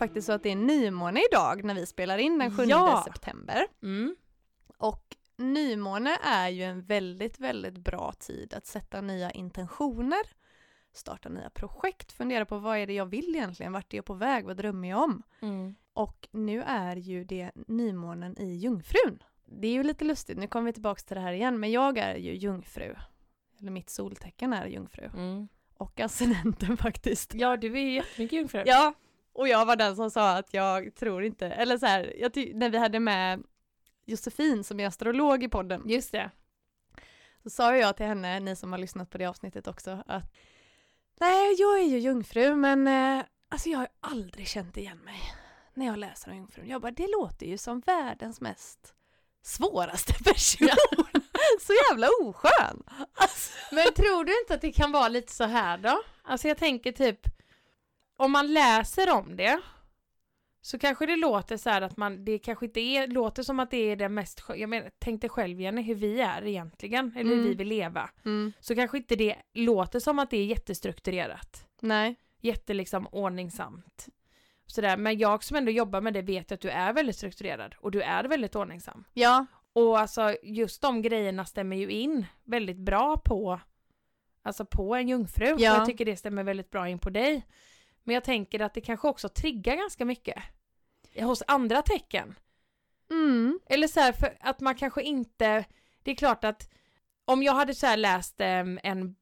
Faktiskt så att det är nymåne idag när vi spelar in den 7 Ja. september. Mm. Och nymåne är ju en väldigt, väldigt bra tid att sätta nya intentioner, starta nya projekt, fundera på vad är det jag vill egentligen, vart är jag på väg, vad drömmer jag om? Mm. Och nu är ju det nymånen i Jungfrun. Det är ju lite lustigt, nu kommer vi tillbaka till det här igen, men jag är ju jungfru. Eller mitt soltecken är jungfru. Mm. Och ascendenten faktiskt. Ja, du är ju jättemycket jungfru. Ja, och jag var den som sa att jag tror inte, eller så här, jag ty- när vi hade med Josefin som är astrolog i podden, Just det. så sa jag till henne, ni som har lyssnat på det avsnittet också, att nej, jag är ju jungfru, men eh, alltså jag har aldrig känt igen mig när jag läser om jungfrun. Jag bara, det låter ju som världens mest svåraste person. så jävla oskön. Alltså, Men tror du inte att det kan vara lite så här då? Alltså jag tänker typ, om man läser om det så kanske det låter så här att man, det kanske inte är, låter som att det är det mest, jag menar, tänk dig själv Jenny hur vi är egentligen, eller hur Mm. vi vill leva. mm, Så kanske inte det låter som att det är jättestrukturerat, nej. jätte liksom ordningsamt. Sådär. Men jag som ändå jobbar med det vet att du är väldigt strukturerad och du är väldigt ordningsam. Ja, Och alltså just de grejerna stämmer ju in väldigt bra på Alltså på en jungfru. Ja. Och jag tycker det stämmer väldigt bra in på dig. Men jag tänker att det kanske också triggar ganska mycket hos andra tecken. mm, Eller så här, för att man kanske inte Det är klart att om jag hade så här läst en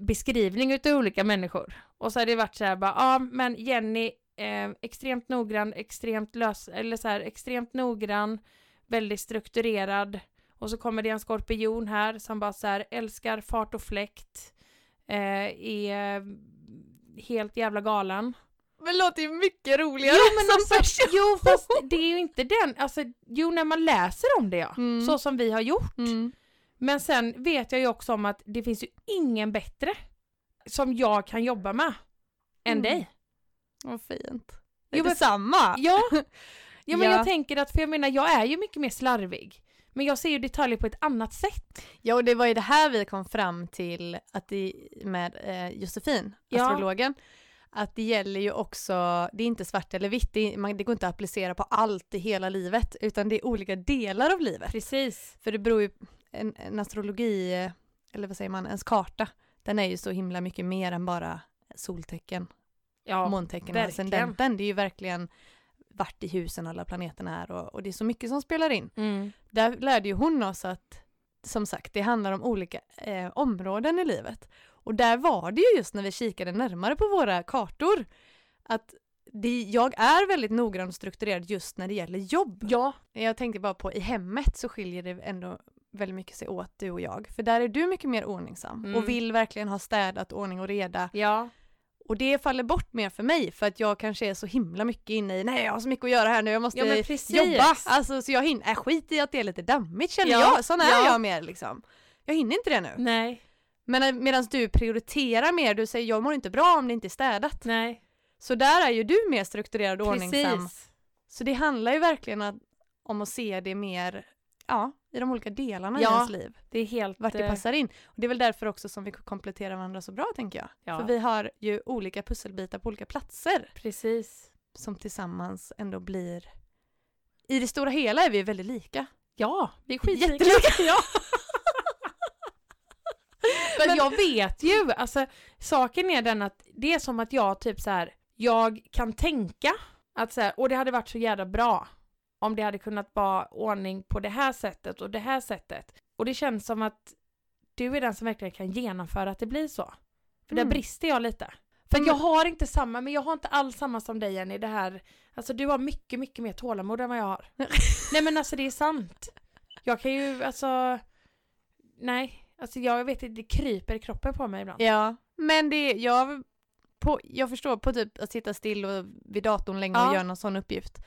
beskrivning utav olika människor och så hade det varit så här bara, ja men Jenny eh, extremt noggrann, extremt lös, eller så här extremt noggrann, väldigt strukturerad och så kommer det en skorpion här som bara så här älskar fart och fläkt, eh, är helt jävla galen. men det låter ju mycket roligare Jo men som alltså, person. jo fast det är ju inte den, alltså jo när man läser om det ja, Mm. så som vi har gjort. Mm. Men sen vet jag ju också om att det finns ju ingen bättre som jag kan jobba med än Mm. dig. Vad fint. Jo, Jo, men- samma. Ja, ja men Ja. jag tänker att, för jag menar jag är ju mycket mer slarvig. Men jag ser ju detaljer på ett annat sätt. Ja, och det var ju det här vi kom fram till att det, med eh, Josefin, Ja. astrologen, att det gäller ju också, det är inte svart eller vitt, det, är, man, det går inte att applicera på allt i hela livet, utan det är olika delar av livet. Precis. För det beror ju, en, en astrologi, eller vad säger man, ens karta, den är ju så himla mycket mer än bara soltecken, Ja, måntecken och ascendenten. Det är ju verkligen vart i husen alla planeterna är och, och det är så mycket som spelar in. mm. Där lärde ju hon oss att, som sagt, det handlar om olika eh, områden i livet. Och där var det ju just när vi kikade närmare på våra kartor, att det, jag är väldigt noggrann och strukturerad just när det gäller jobb. ja, Jag tänkte bara på i hemmet så skiljer det ändå väldigt mycket sig åt du och jag. För där är du mycket mer ordningsam Mm. och vill verkligen ha städat, ordning och reda. ja, Och det faller bort mer för mig för att jag kanske är så himla mycket inne i nej jag har så mycket att göra här nu, jag måste ja jobba. Alltså så jag hinner, äh, skit i att det är lite dammigt känner Ja, jag, sån är ja. jag mer liksom. Jag hinner inte det nu. Nej, Men medan du prioriterar mer, du säger jag mår inte bra om det inte är städat. nej, Så där är ju du mer strukturerad och ordningsam. Så det handlar ju verkligen om att se det mer, ja, i de olika delarna Ja, i ens liv. Det är helt... Vart det eh, passar in. Och det är väl därför också som vi kompletterar varandra så bra tänker jag. Ja. För vi har ju olika pusselbitar på olika platser Precis. som tillsammans ändå blir i det stora hela är vi väldigt lika. Ja, vi är skitlika. Jättelika. Ja. Men jag vet ju, alltså saken är den att det är som att jag typ så här, jag kan tänka att så här, och det hade varit så jävla bra om det hade kunnat vara ordning på det här sättet och det här sättet. Och det känns som att du är den som verkligen kan genomföra att det blir så. För där Mm. brister jag lite. För Mm. jag har inte samma, men jag har inte alls samma som dig Jenny, det här, alltså du har mycket, mycket mer tålamod än vad jag har. Nej men alltså det är sant. Jag kan ju alltså, nej, alltså jag vet inte, det kryper i kroppen på mig ibland. Ja, men det, jag, på, jag förstår på typ att sitta still och vid datorn länge och Ja. göra någon sån uppgift.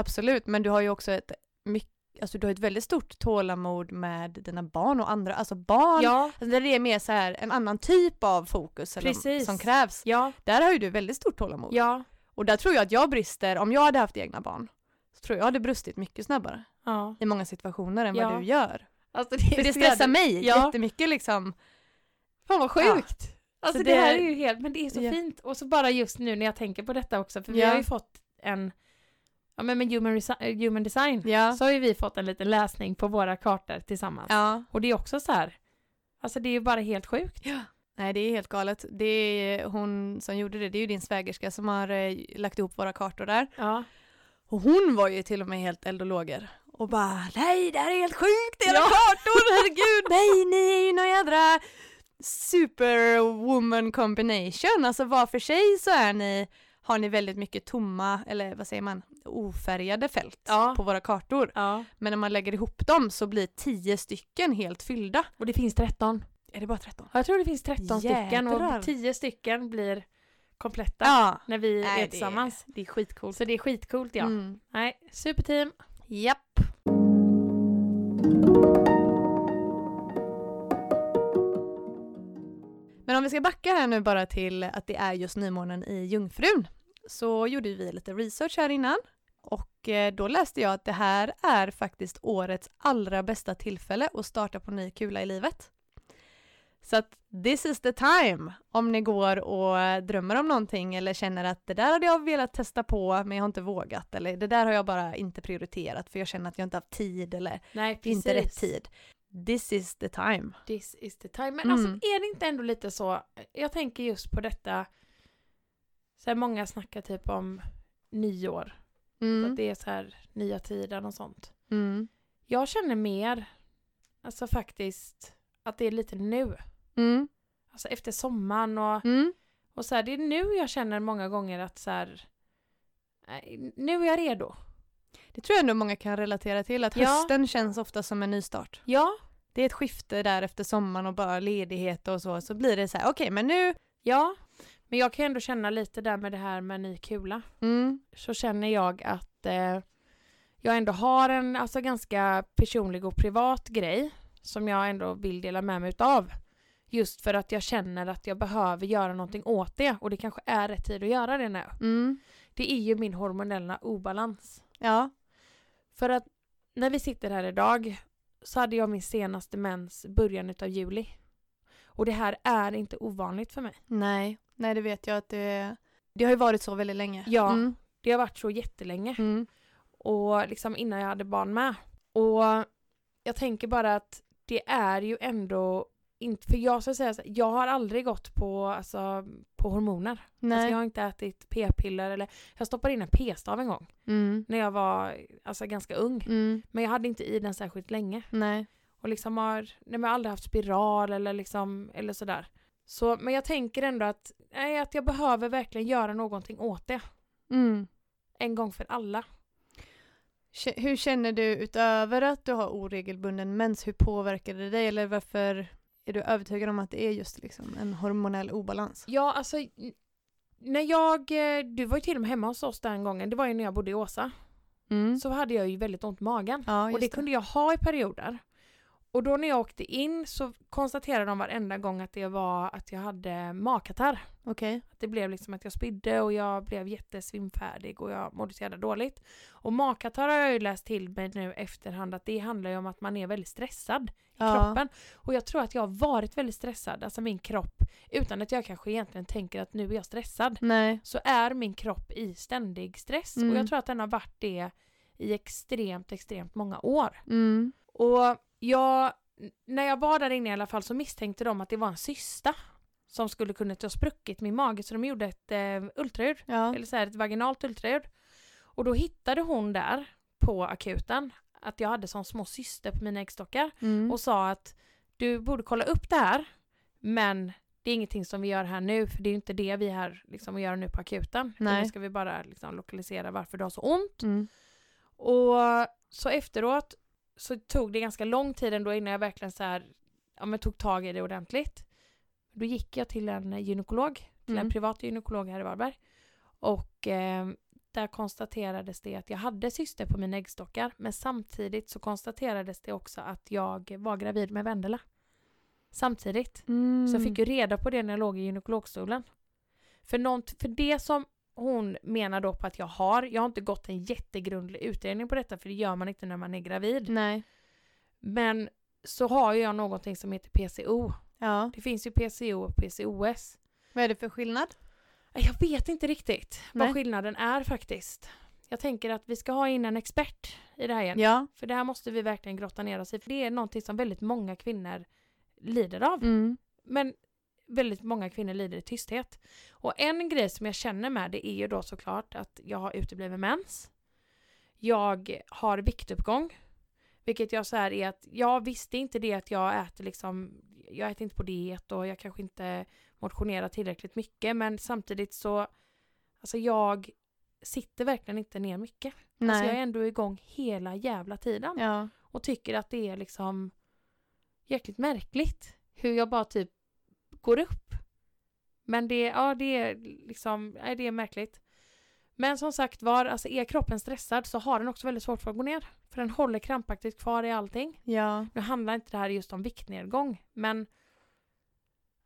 Absolut, men du har ju också ett mycket Alltså du har ett väldigt stort tålamod med dina barn och andra, alltså barn, Ja, alltså där det är mer så här en annan typ av fokus eller, som krävs. ja, Där har ju du väldigt stort tålamod. ja, Och där tror jag att jag brister, om jag hade haft egna barn, så tror jag hade brustit mycket snabbare ja. i många situationer än vad du gör. Alltså För det stressar mig Ja. jättemycket liksom. Fan vad sjukt! Alltså Så det... här det- är ju helt, men det är så fint. Och så bara just nu när jag tänker på detta också, för vi har ju fått en, ja men med human, eh, human design, Ja. så har ju vi fått en liten läsning på våra kartor tillsammans. ja. Och det är också så här, alltså det är ju bara helt sjukt. Nej det är helt galet. Det är hon som gjorde det, det är ju din svägerska som har eh, lagt ihop våra kartor där. Ja. Och hon var ju till och med helt eld och lågor. Och bara nej det här är helt sjukt, era Ja. kartor, herregud, nej ni är ju någon jädra superwoman combination. Alltså var för sig så är ni, har ni väldigt mycket tomma, eller vad säger man, ofärgade fält Ja. på våra kartor. ja. Men när man lägger ihop dem så blir tio stycken helt fyllda. Och det finns 13. Är det bara 13? Jag tror det finns 13 stycken och 10 stycken blir kompletta Ja. när vi Nej, är tillsammans. Det, det är skitcoolt. Så det är skitcoolt ja. Mm. Nej, superteam. Japp. Om vi ska backa här nu bara till att det är just nymånen i Jungfrun så gjorde vi lite research här innan och eh, då läste jag att det här är faktiskt årets allra bästa tillfälle att starta på ny kula i livet. Så att this is the time om ni går och drömmer om någonting eller känner att det där hade jag velat testa på men jag har inte vågat eller det där har jag bara inte prioriterat för jag känner att jag inte haft tid eller Nej, inte rätt tid. This is the time. This is the time. Men Mm. alltså är det inte ändå lite så, jag tänker just på detta, så här många snackar typ om nyår, att Mm. det är så här nya tiden och sånt. Mm. Jag känner mer, alltså faktiskt, att det är lite nu. Mm. Alltså efter sommaren och, Mm. och så här, det är nu jag känner många gånger att så här, nu är jag redo. Det tror jag ändå många kan relatera till, att Ja. hösten känns ofta som en nystart. Ja, Det är ett skifte där efter sommaren och bara ledighet och så, så blir det så här, okej men nu, ja. Men jag kan ändå känna lite där med det här med ny kula. mm. så känner jag att eh, jag ändå har en alltså, ganska personlig och privat grej som jag ändå vill dela med mig utav. Just för att jag känner att jag behöver göra någonting åt det och det kanske är rätt tid att göra det nu. Mm. Det är ju min hormonella obalans. ja, För att när vi sitter här idag så hade jag min senaste mens början utav juli. Och det här är inte ovanligt för mig. nej, nej det vet jag att det, det har ju varit så väldigt länge. Ja. Mm. Det har varit så jättelänge. Mm. och liksom innan jag hade barn med. Och jag tänker bara att det är ju ändå inte, för jag ska säga så jag har aldrig gått på, alltså, på hormoner. Nej. Alltså jag har inte ätit p-piller eller, jag stoppade in en p-stav en gång mm. när jag var alltså, ganska ung. Mm. Men jag hade inte i den särskilt länge. Nej. Och liksom har, nej, men jag har aldrig haft spiral eller liksom, eller sådär. Så, men jag tänker ändå att, nej, att jag behöver verkligen göra någonting åt det. Mm. En gång för alla. Hur känner du utöver att du har oregelbunden mens, hur påverkar det dig eller varför är du övertygad om att det är just liksom en hormonell obalans? Ja, alltså när jag, eh, du var ju till och med hemma hos oss den gången, det var ju när jag bodde i Åsa, Mm. så hade jag ju väldigt ont i magen. Ja, och just det kunde jag ha i perioder. Och då när jag åkte in så konstaterade de varenda gång att det var att jag hade magkatarr. Okej. Att det blev liksom att jag spydde och jag blev jättesvimfärdig och jag mådde så jävla dåligt. Och magkatarr har jag ju läst till mig nu efterhand att det handlar ju om att man är väldigt stressad i Ja. kroppen. Och jag tror att jag har varit väldigt stressad, alltså min kropp, utan att jag kanske egentligen tänker att nu är jag stressad. Nej. Så är min kropp i ständig stress Mm. och jag tror att den har varit det i extremt, extremt många år. Mm. Och jag, när jag var där inne i alla fall så misstänkte de att det var en cysta som skulle kunna ha spruckit min mage så de gjorde ett eh, ultraljud, Ja. eller så här, ett vaginalt ultraljud. Och då hittade hon där på akuten att jag hade sån små cyster på mina äggstockar Mm. och sa att du borde kolla upp det här men det är ingenting som vi gör här nu för det är inte det vi är här liksom att göra nu på akuten. Nu ska vi bara liksom lokalisera varför du har så ont. Mm. Och så efteråt så tog det ganska lång tid ändå innan jag verkligen så här, ja men tog tag i det ordentligt. Då gick jag till en gynekolog, till Mm. en privat gynekolog här i Varberg. Och eh, där konstaterades det att jag hade cyster på mina äggstockar men samtidigt så konstaterades det också att jag var gravid med Vendela. Samtidigt. Mm. Så jag fick ju reda på det när jag låg i gynekologstolen. För, nånt, för det som hon menar då på att jag har, jag har inte gått en jättegrundlig utredning på detta för det gör man inte när man är gravid. Nej. Men så har ju jag någonting som heter PCO. Ja. Det finns ju PCO och PCOS. Vad är det för skillnad? Jag vet inte riktigt Nej. vad skillnaden är faktiskt. Jag tänker att vi ska ha in en expert i det här igen. Ja. För det här måste vi verkligen grotta ner oss i. För det är någonting som väldigt många kvinnor lider av. Mm. Men väldigt många kvinnor lider i tysthet. Och en grej som jag känner med det är ju då såklart att jag har utebliven mens. Jag har viktuppgång. Vilket jag så här är att jag visste inte det att jag äter liksom, jag äter inte på diet och jag kanske inte motionerar tillräckligt mycket men samtidigt så, alltså jag sitter verkligen inte ner mycket. Nej. Alltså jag är ändå igång hela jävla tiden Ja. och tycker att det är liksom jäkligt märkligt hur jag bara typ går upp. Men det, ja det är liksom, nej det är märkligt. Men som sagt var, alltså är kroppen stressad så har den också väldigt svårt för att gå ner. För den håller krampaktigt kvar i allting. Ja. Nu handlar inte det här just om viktnedgång, men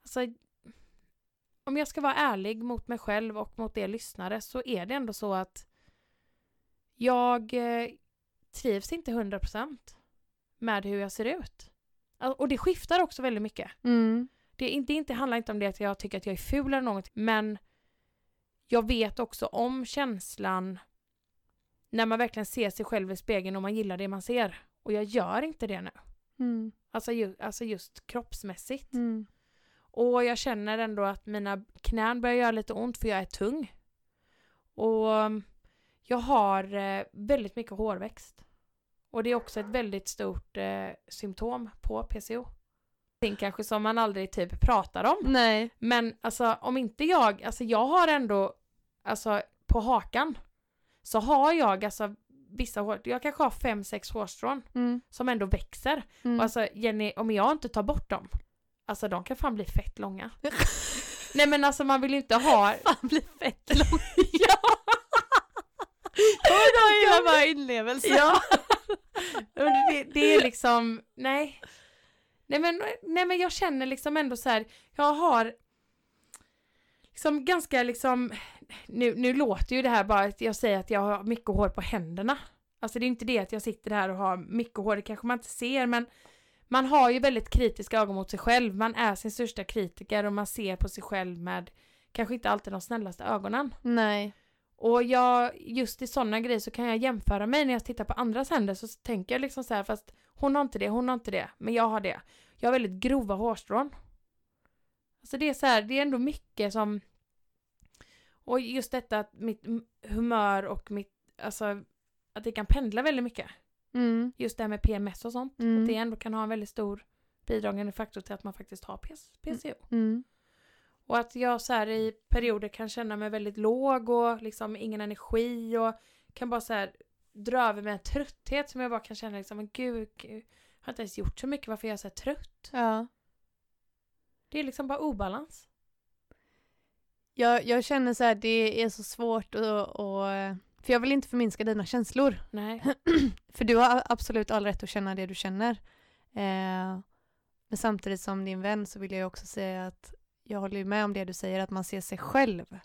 alltså om jag ska vara ärlig mot mig själv och mot er lyssnare så är det ändå så att jag eh, trivs inte 100% med hur jag ser ut. Och det skiftar också väldigt mycket. Mm. Det, är inte, inte, handlar inte om det att jag tycker att jag är ful eller något, men jag vet också om känslan när man verkligen ser sig själv i spegeln och man gillar det man ser. Och jag gör inte det nu. Mm. Alltså, ju, alltså just kroppsmässigt. Mm. Och jag känner ändå att mina knän börjar göra lite ont för jag är tung. Och jag har eh, väldigt mycket hårväxt. Och det är också ett väldigt stort eh, symptom på PCO. Det kanske som man aldrig typ pratar om. Nej. Men alltså om inte jag, alltså jag har ändå, alltså på hakan så har jag alltså vissa hår, jag kanske har fem, sex hårstrån Mm. som ändå växer. Mm. Och alltså Jenny, om jag inte tar bort dem, alltså de kan fan bli fett långa. Nej men alltså man vill ju inte ha... fan blir fett lång. ja! Jag gillar bara inlevelse. ja! Det, det är liksom, nej. Nej men, nej men jag känner liksom ändå så här, jag har liksom ganska liksom, nu, nu låter ju det här bara att jag säger att jag har mycket hår på händerna. Alltså det är inte det att jag sitter här och har mycket hår, det kanske man inte ser men man har ju väldigt kritiska ögon mot sig själv, man är sin största kritiker och man ser på sig själv med kanske inte alltid de snällaste ögonen. Nej. Och jag, just i sådana grejer så kan jag jämföra mig när jag tittar på andras händer så tänker jag liksom så här fast hon har inte det, hon har inte det, men jag har det. Jag har väldigt grova hårstrån. Alltså det är så här, det är ändå mycket som och just detta att mitt humör och mitt, alltså att det kan pendla väldigt mycket. Mm. Just det här med PMS och sånt. Mm. Att det ändå kan ha en väldigt stor bidragande faktor till att man faktiskt har PCO. Mm. Och att jag så här i perioder kan känna mig väldigt låg och liksom ingen energi och kan bara så här dra över med en trötthet som jag bara kan känna liksom, men gud, gud, jag har inte ens gjort så mycket, varför är jag så trött? Ja. Det är liksom bara obalans. Jag, jag känner så här, det är så svårt att, att... För jag vill inte förminska dina känslor. Nej. För du har absolut all rätt att känna det du känner. Eh, men samtidigt som din vän så vill jag också säga att jag håller ju med om det du säger, att man ser sig själv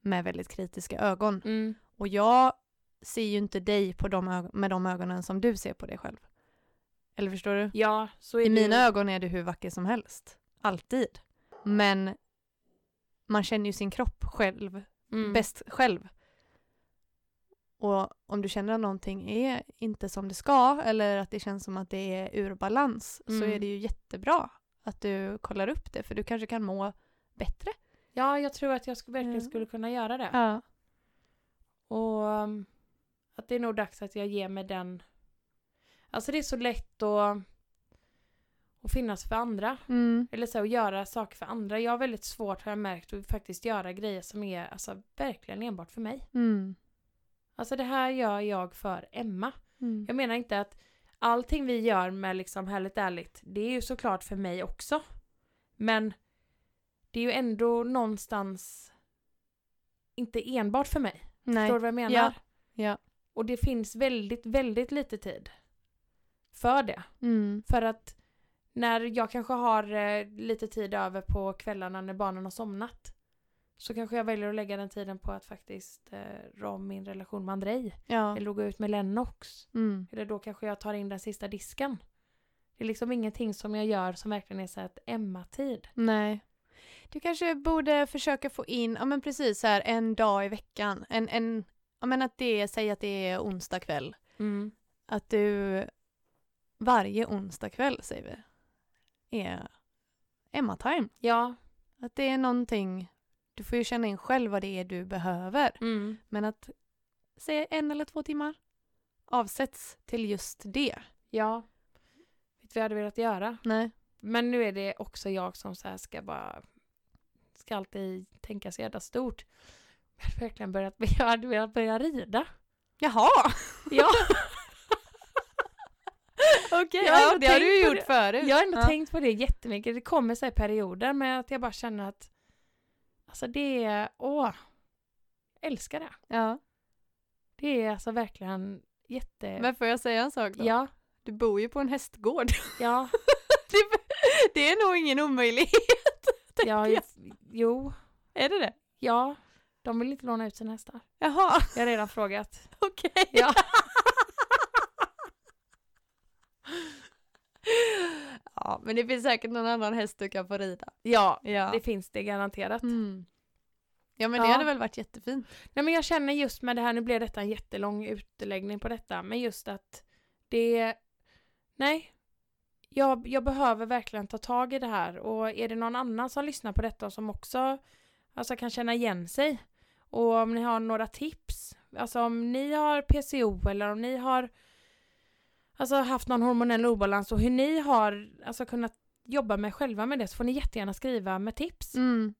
med väldigt kritiska ögon. Mm. Och jag ser ju inte dig på de med de ögonen som du ser på dig själv. Eller förstår du? Ja, så är I det mina ögon är du hur vacker som helst. Alltid. Men man känner ju sin kropp själv, mm. bäst själv. Och om du känner att någonting är inte som det ska eller att det känns som att det är ur balans så Mm. är det ju jättebra att du kollar upp det för du kanske kan må bättre. Ja, jag tror att jag verkligen Ja. skulle kunna göra det. Ja. Och um, att det är nog dags att jag ger mig den... Alltså det är så lätt att, att finnas för andra. Mm. Eller så att göra saker för andra. Jag har väldigt svårt har jag märkt att faktiskt göra grejer som är alltså, verkligen enbart för mig. Mm. Alltså det här gör jag för Emma. Mm. Jag menar inte att allting vi gör med liksom Härligt Ärligt, det är ju såklart för mig också. Men det är ju ändå någonstans inte enbart för mig. Nej. Förstår du vad jag menar? Ja. Ja. Och det finns väldigt, väldigt lite tid för det. Mm. För att när jag kanske har eh, lite tid över på kvällarna när barnen har somnat så kanske jag väljer att lägga den tiden på att faktiskt eh, rå om min relation med Andrei. Ja. Eller gå ut med Lennox. Mm. Eller då kanske jag tar in den sista disken. Det är liksom ingenting som jag gör som verkligen är så ett Emma-tid. Nej. Du kanske borde försöka få in, ja men precis så här en dag i veckan. En, en, ja men att det, säg att det är onsdag kväll. Mm. Att du varje onsdag kväll, säger vi, är Emma-time. Ja. Att det är någonting, du får ju känna in själv vad det är du behöver. Mm. Men att säga en eller två timmar avsätts till just det. Ja. Vet du vad jag hade velat göra? Nej. Men nu är det också jag som så här ska bara ska alltid tänka så jävla stort. Jag hade verkligen börjat, jag hade velat börja rida. Jaha! Ja, Okej, har ja, det har du gjort det. förut. jag har ändå ja. tänkt på det jättemycket. Det kommer så här perioder med att jag bara känner att alltså det är, åh, jag älskar det. Ja. Det är alltså verkligen jätte... Men får jag säga en sak då? ja, Du bor ju på en hästgård. ja, det, det är nog ingen omöjlighet. ja, jag. jo, Är det det? ja. De vill inte låna ut sina hästar. Jaha, Jag har redan frågat. okej. Ja. Ja, men det finns säkert någon annan häst du kan få rida. Ja, Ja. det finns det garanterat. Mm. Ja, men det Ja. hade väl varit jättefint. Nej men jag känner just med det här, nu blev detta en jättelång utläggning på detta, men just att det, nej, jag, jag behöver verkligen ta tag i det här och är det någon annan som lyssnar på detta som också alltså, kan känna igen sig och om ni har några tips, alltså om ni har PCO eller om ni har alltså, haft någon hormonell obalans och hur ni har alltså, kunnat jobba med själva med det så får ni jättegärna skriva med tips. Mm.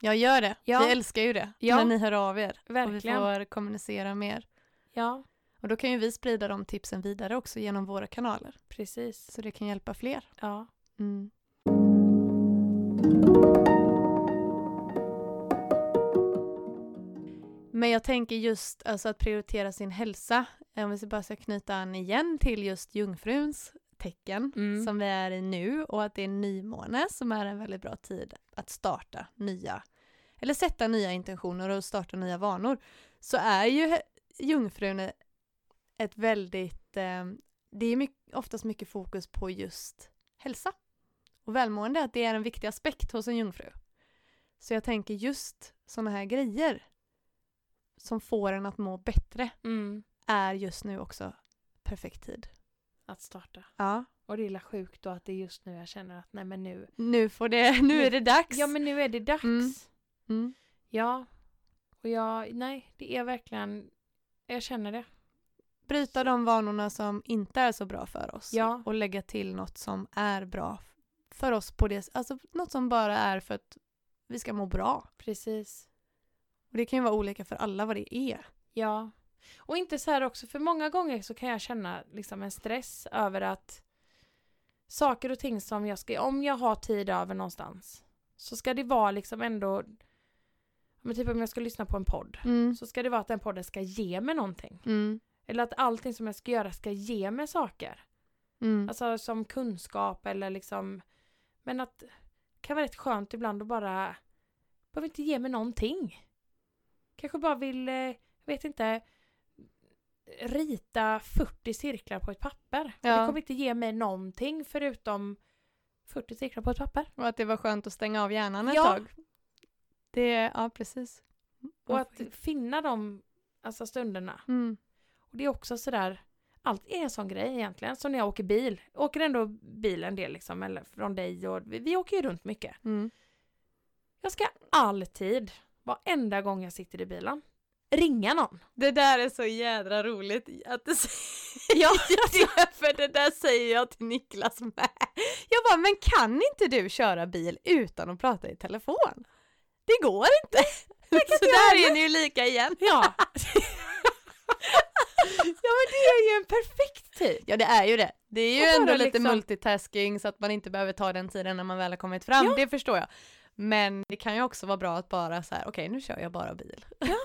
Jag gör det. Ja. Vi älskar ju det. Ja. När ni hör av er. Och vi Verkligen. får kommunicera mer. Ja, Och då kan ju vi sprida de tipsen vidare också genom våra kanaler. precis. Så det kan hjälpa fler. Ja. Mm. Men jag tänker just alltså att prioritera sin hälsa. Om vi bara ska knyta an igen till just jungfruns tecken Mm. som vi är i nu och att det är nymåne som är en väldigt bra tid att starta nya eller sätta nya intentioner och starta nya vanor så är ju jungfrun ett väldigt, eh, det är mycket, oftast mycket fokus på just hälsa och välmående, att det är en viktig aspekt hos en jungfru. Så jag tänker just sådana här grejer som får en att må bättre Mm. Är just nu också perfekt tid. Att starta. Ja. Och det är sjukt då att det är just nu jag känner att nej men nu. Nu får det, nu är det dags. Ja men nu är det dags. Mm. Mm. Ja. Och jag, nej det är verkligen, jag känner det. Bryta de vanorna som inte är så bra för oss. Ja. Och lägga till något som är bra för oss på det, alltså något som bara är för att vi ska må bra. Precis. Och det kan ju vara olika för alla vad det är. Ja. Och inte så här också, för många gånger så kan jag känna liksom en stress över att saker och ting som jag ska, om jag har tid över någonstans så ska det vara liksom ändå, men typ om jag ska lyssna på en podd Mm. så ska det vara att den podden ska ge mig någonting. Mm. Eller att allting som jag ska göra ska ge mig saker. Mm. Alltså som kunskap eller liksom Men att det kan vara rätt skönt ibland att bara Behöver inte ge mig någonting. Kanske bara vill, eh, jag vet inte Rita 40 cirklar på ett papper. Ja. Det kommer inte ge mig någonting förutom 40 cirklar på ett papper. Och att det var skönt att stänga av hjärnan ett Ja. tag. Det, ja precis. Och att finna de alltså, stunderna. Mm. Och det är också sådär allt är en sån grej egentligen, som när jag åker bil. Jag åker ändå bil en del liksom, eller från dig och vi, vi åker ju runt mycket. Mm. Jag ska alltid, varenda gång jag sitter i bilen, ringa någon. Det där är så jädra roligt att du säger Ja, det, för det där säger jag till Niklas med. Jag bara, men kan inte du köra bil utan att prata i telefon? Det går inte. Så där är ni ju lika igen. ja. Ja men det är ju en perfekt tid. Ja det är ju det. Det är ju ändå lite liksom- multitasking så att man inte behöver ta den tiden när man väl har kommit fram. Ja. Det förstår jag. Men det kan ju också vara bra att bara så här, okej nu kör jag bara bil. Ja.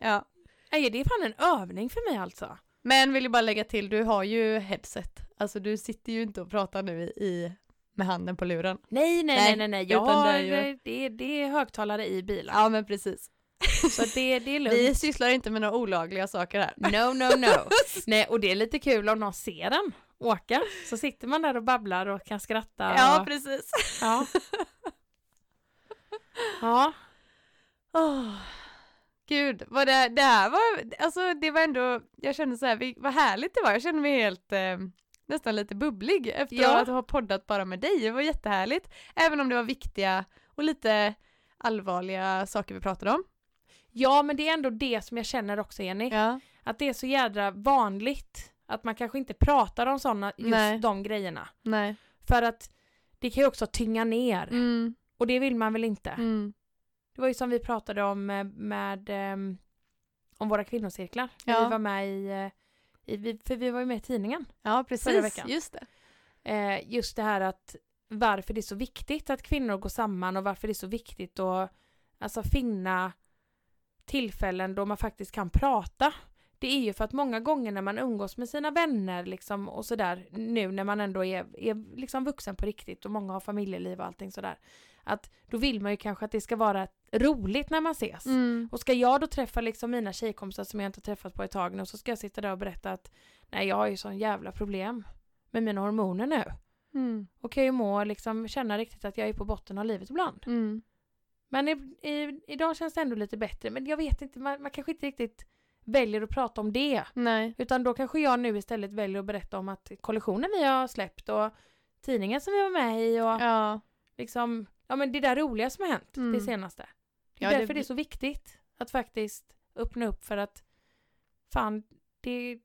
Ja. Nej, det är fan en övning för mig alltså. Men vill ju bara lägga till, du har ju headset. Alltså du sitter ju inte och pratar nu i, med handen på luren. Nej, nej, Nej, nej, nej. Jag utan det har, är ju- det, det är högtalare i bilen. Ja men precis. Så det, det är lugnt. Vi sysslar inte med några olagliga saker här. No, no, no. Nej, och det är lite kul om någon ser den åka. Så sitter man där och babblar och kan skratta. Ja och, precis. ja. ja. Åh, Gud, vad det, det här var, alltså det var ändå, jag kände så här, vad härligt det var. Jag kände mig helt, eh, nästan lite bubblig efter Ja. att ha poddat bara med dig. Det var jättehärligt. Även om det var viktiga och lite allvarliga saker vi pratade om. ja, men det är ändå det som jag känner också, Jenny. Ja. Att det är så jädra vanligt att man kanske inte pratar om sådana, just Nej. de grejerna. Nej. För att det kan ju också tynga ner. Mm. Och det vill man väl inte. Mm. Det var ju som vi pratade om med, ehm, om våra kvinnocirklar. Ja. Vi var med i, eh, i, för vi var ju med i tidningen. Ja, Förra precis. veckan. Just det. Eh, just det här att varför det är så viktigt att kvinnor går samman och varför det är så viktigt att alltså, finna tillfällen då man faktiskt kan prata. Det är ju för att många gånger när man umgås med sina vänner liksom och sådär nu när man ändå är, är liksom vuxen på riktigt och många har familjeliv och allting sådär. Att då vill man ju kanske att det ska vara roligt när man ses. Mm. Och ska jag då träffa liksom mina tjejkompisar som jag inte har träffat på ett tag nu så ska jag sitta där och berätta att nej jag har ju sån jävla problem med mina hormoner nu. Mm. Och kan ju må liksom känna riktigt att jag är på botten av livet ibland. Mm. Men i, i, idag känns det ändå lite bättre. Men jag vet inte, man, man kanske inte riktigt väljer att prata om det. Nej. Utan då kanske jag nu istället väljer att berätta om att kollektionen vi har släppt och tidningen som vi var med i och Ja. liksom, ja men det där roliga som har hänt Mm. det senaste. Det är Ja, det därför det, blir- är så viktigt att faktiskt öppna upp för att fan, det,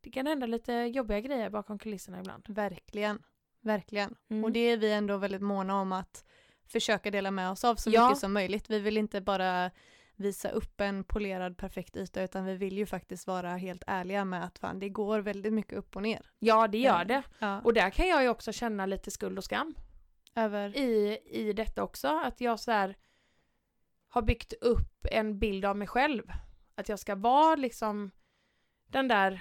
det kan hända lite jobbiga grejer bakom kulisserna ibland. Verkligen. Verkligen. Mm. Och det är vi ändå väldigt måna om att försöka dela med oss av så Ja. mycket som möjligt. Vi vill inte bara visa upp en polerad perfekt yta utan vi vill ju faktiskt vara helt ärliga med att fan, det går väldigt mycket upp och ner. Ja, det gör Eh, det. Ja. Och där kan jag ju också känna lite skuld och skam Över... i, i detta också. Att jag så här har byggt upp en bild av mig själv. Att jag ska vara liksom den där,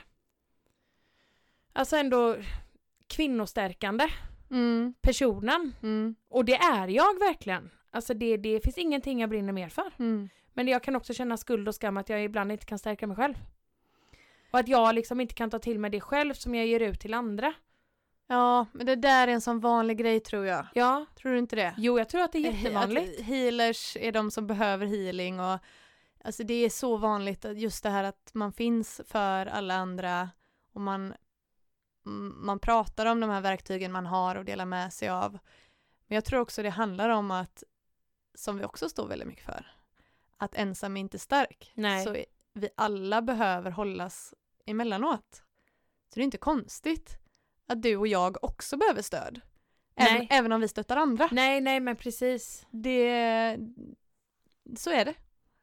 alltså ändå kvinnostärkande Mm, personen. mm, Och det är jag verkligen. Alltså det, det finns ingenting jag brinner mer för. mm. Men jag kan också känna skuld och skam att jag ibland inte kan stärka mig själv. Och att jag liksom inte kan ta till mig det själv som jag ger ut till andra. Ja, men det där är en sån vanlig grej tror jag. Ja, Tror du inte det? jo jag tror att det är jättevanligt. Att healers är de som behöver healing och alltså det är så vanligt att just det här att man finns för alla andra och man, man pratar om de här verktygen man har och delar med sig av. Men jag tror också det handlar om att, som vi också står väldigt mycket för, att ensam är inte stark. Nej. Så vi alla behöver hållas emellanåt. Så det är inte konstigt att du och jag också behöver stöd. Även, även om vi stöttar andra. Nej, nej men precis. Det, så är det.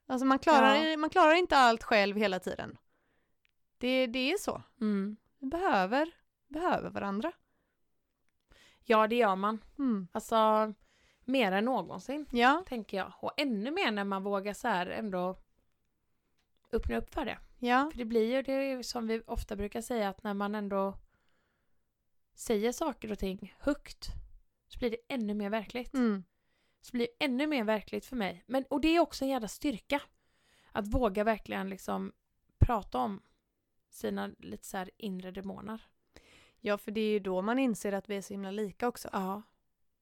Alltså man klarar, man klarar inte allt själv hela tiden. Det, det är så. Mm. Vi behöver, behöver varandra. Ja, det gör man. Mm. Alltså, mer än någonsin, Ja, tänker jag. Och ännu mer när man vågar så här ändå öppna upp för det. ja, För det blir ju det som vi ofta brukar säga att när man ändå säger saker och ting högt så blir det ännu mer verkligt. mm. Så blir det ännu mer verkligt för mig. Men, och det är också en jävla styrka. Att våga verkligen liksom prata om sina lite så inre demoner. ja, för det är ju då man inser att vi är så himla lika också. Ja.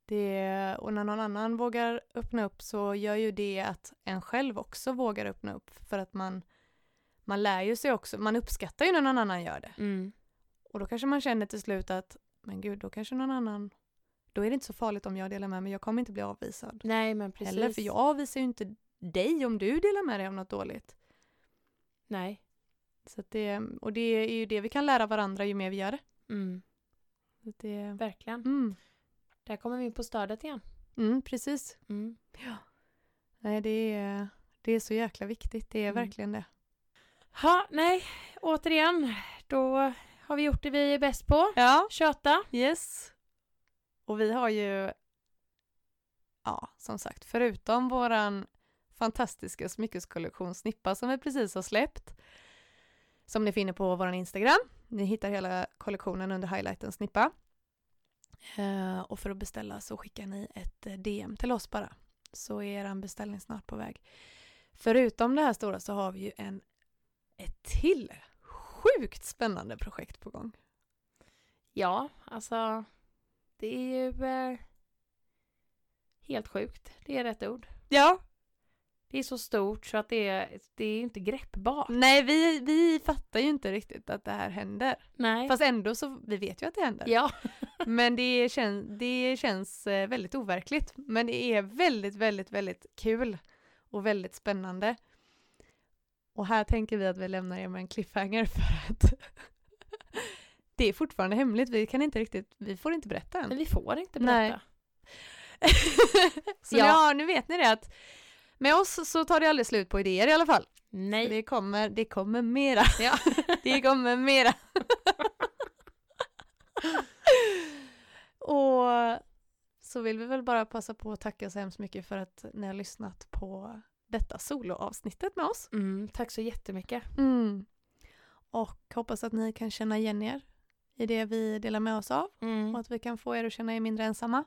Det, och när någon annan vågar öppna upp så gör ju det att en själv också vågar öppna upp för att man, man lär ju sig också, man uppskattar ju när någon annan gör det. Mm. Och då kanske man känner till slut att, men gud, då kanske någon annan, då är det inte så farligt om jag delar med mig, jag kommer inte bli avvisad. Nej men precis. Eller för jag avvisar ju inte dig om du delar med dig om något dåligt. Nej. Så det, och det är ju det vi kan lära varandra ju mer vi gör det. Mm. Det Verkligen. mm, Där kommer vi in på stödet igen. mm, precis. Mm. Nej, det är, det är så jäkla viktigt, det är Mm. verkligen det. Ha, nej, återigen, då har vi gjort det vi är bäst på. Ja, Köta. yes. Och vi har ju, ja, som sagt, förutom våran fantastiska smyckeskollektion Snippa som vi precis har släppt, som ni finner på vår Instagram. Ni hittar hela kollektionen under highlighten Snippa. Eh, och för att beställa så skickar ni ett eh, DM till oss bara. Så är er beställning snart på väg. Förutom det här stora så har vi ju en, ett till sjukt spännande projekt på gång. Ja, alltså det är ju eh, helt sjukt. Det är rätt ord. Ja, Det är så stort så att det är, det är inte greppbart. nej vi, vi fattar ju inte riktigt att det här händer. Nej. Fast ändå så, vi vet ju att det händer. ja. Men det, kän, det känns eh, väldigt overkligt. Men det är väldigt, väldigt, väldigt kul och väldigt spännande. Och här tänker vi att vi lämnar er med en cliffhanger för att det är fortfarande hemligt. Vi kan inte riktigt, vi får inte berätta Men än. vi får inte berätta. så Ja. ja. nu vet ni det att med oss så tar det aldrig slut på idéer i alla fall. Nej. Det kommer, det kommer mera. Ja. det kommer mera. Och så vill vi väl bara passa på att tacka så hemskt mycket för att ni har lyssnat på detta soloavsnittet med oss. Mm, tack så jättemycket. Mm. Och hoppas att ni kan känna igen er i det vi delar med oss av Mm. och att vi kan få er att känna er mindre ensamma.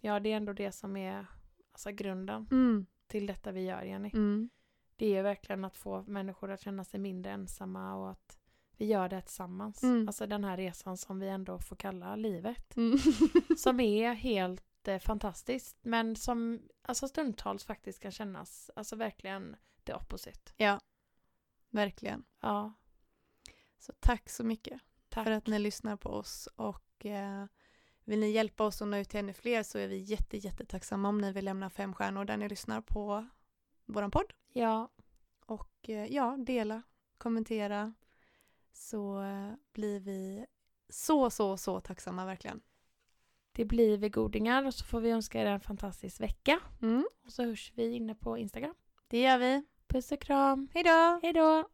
Ja, det är ändå det som är alltså, grunden Mm. till detta vi gör, Jenny. Mm. Det är verkligen att få människor att känna sig mindre ensamma och att vi gör det tillsammans. Mm. Alltså den här resan som vi ändå får kalla livet. Mm. Som är helt eh, fantastiskt men som alltså stundtals faktiskt kan kännas alltså verkligen det opposite. ja, verkligen. Ja, Så tack så mycket tack. för att ni lyssnar på oss och eh, vill ni hjälpa oss att nå ut till ännu fler så är vi jätte, jättetacksamma om ni vill lämna fem stjärnor där ni lyssnar på våran podd. Ja, Och eh, ja, dela, kommentera så eh, blir vi så, så, så tacksamma verkligen. Det blir vi godingar och så får vi önska er en fantastisk vecka. Mm, Och så hörs vi inne på Instagram. det gör vi. Puss och kram. Hej då! Hej då!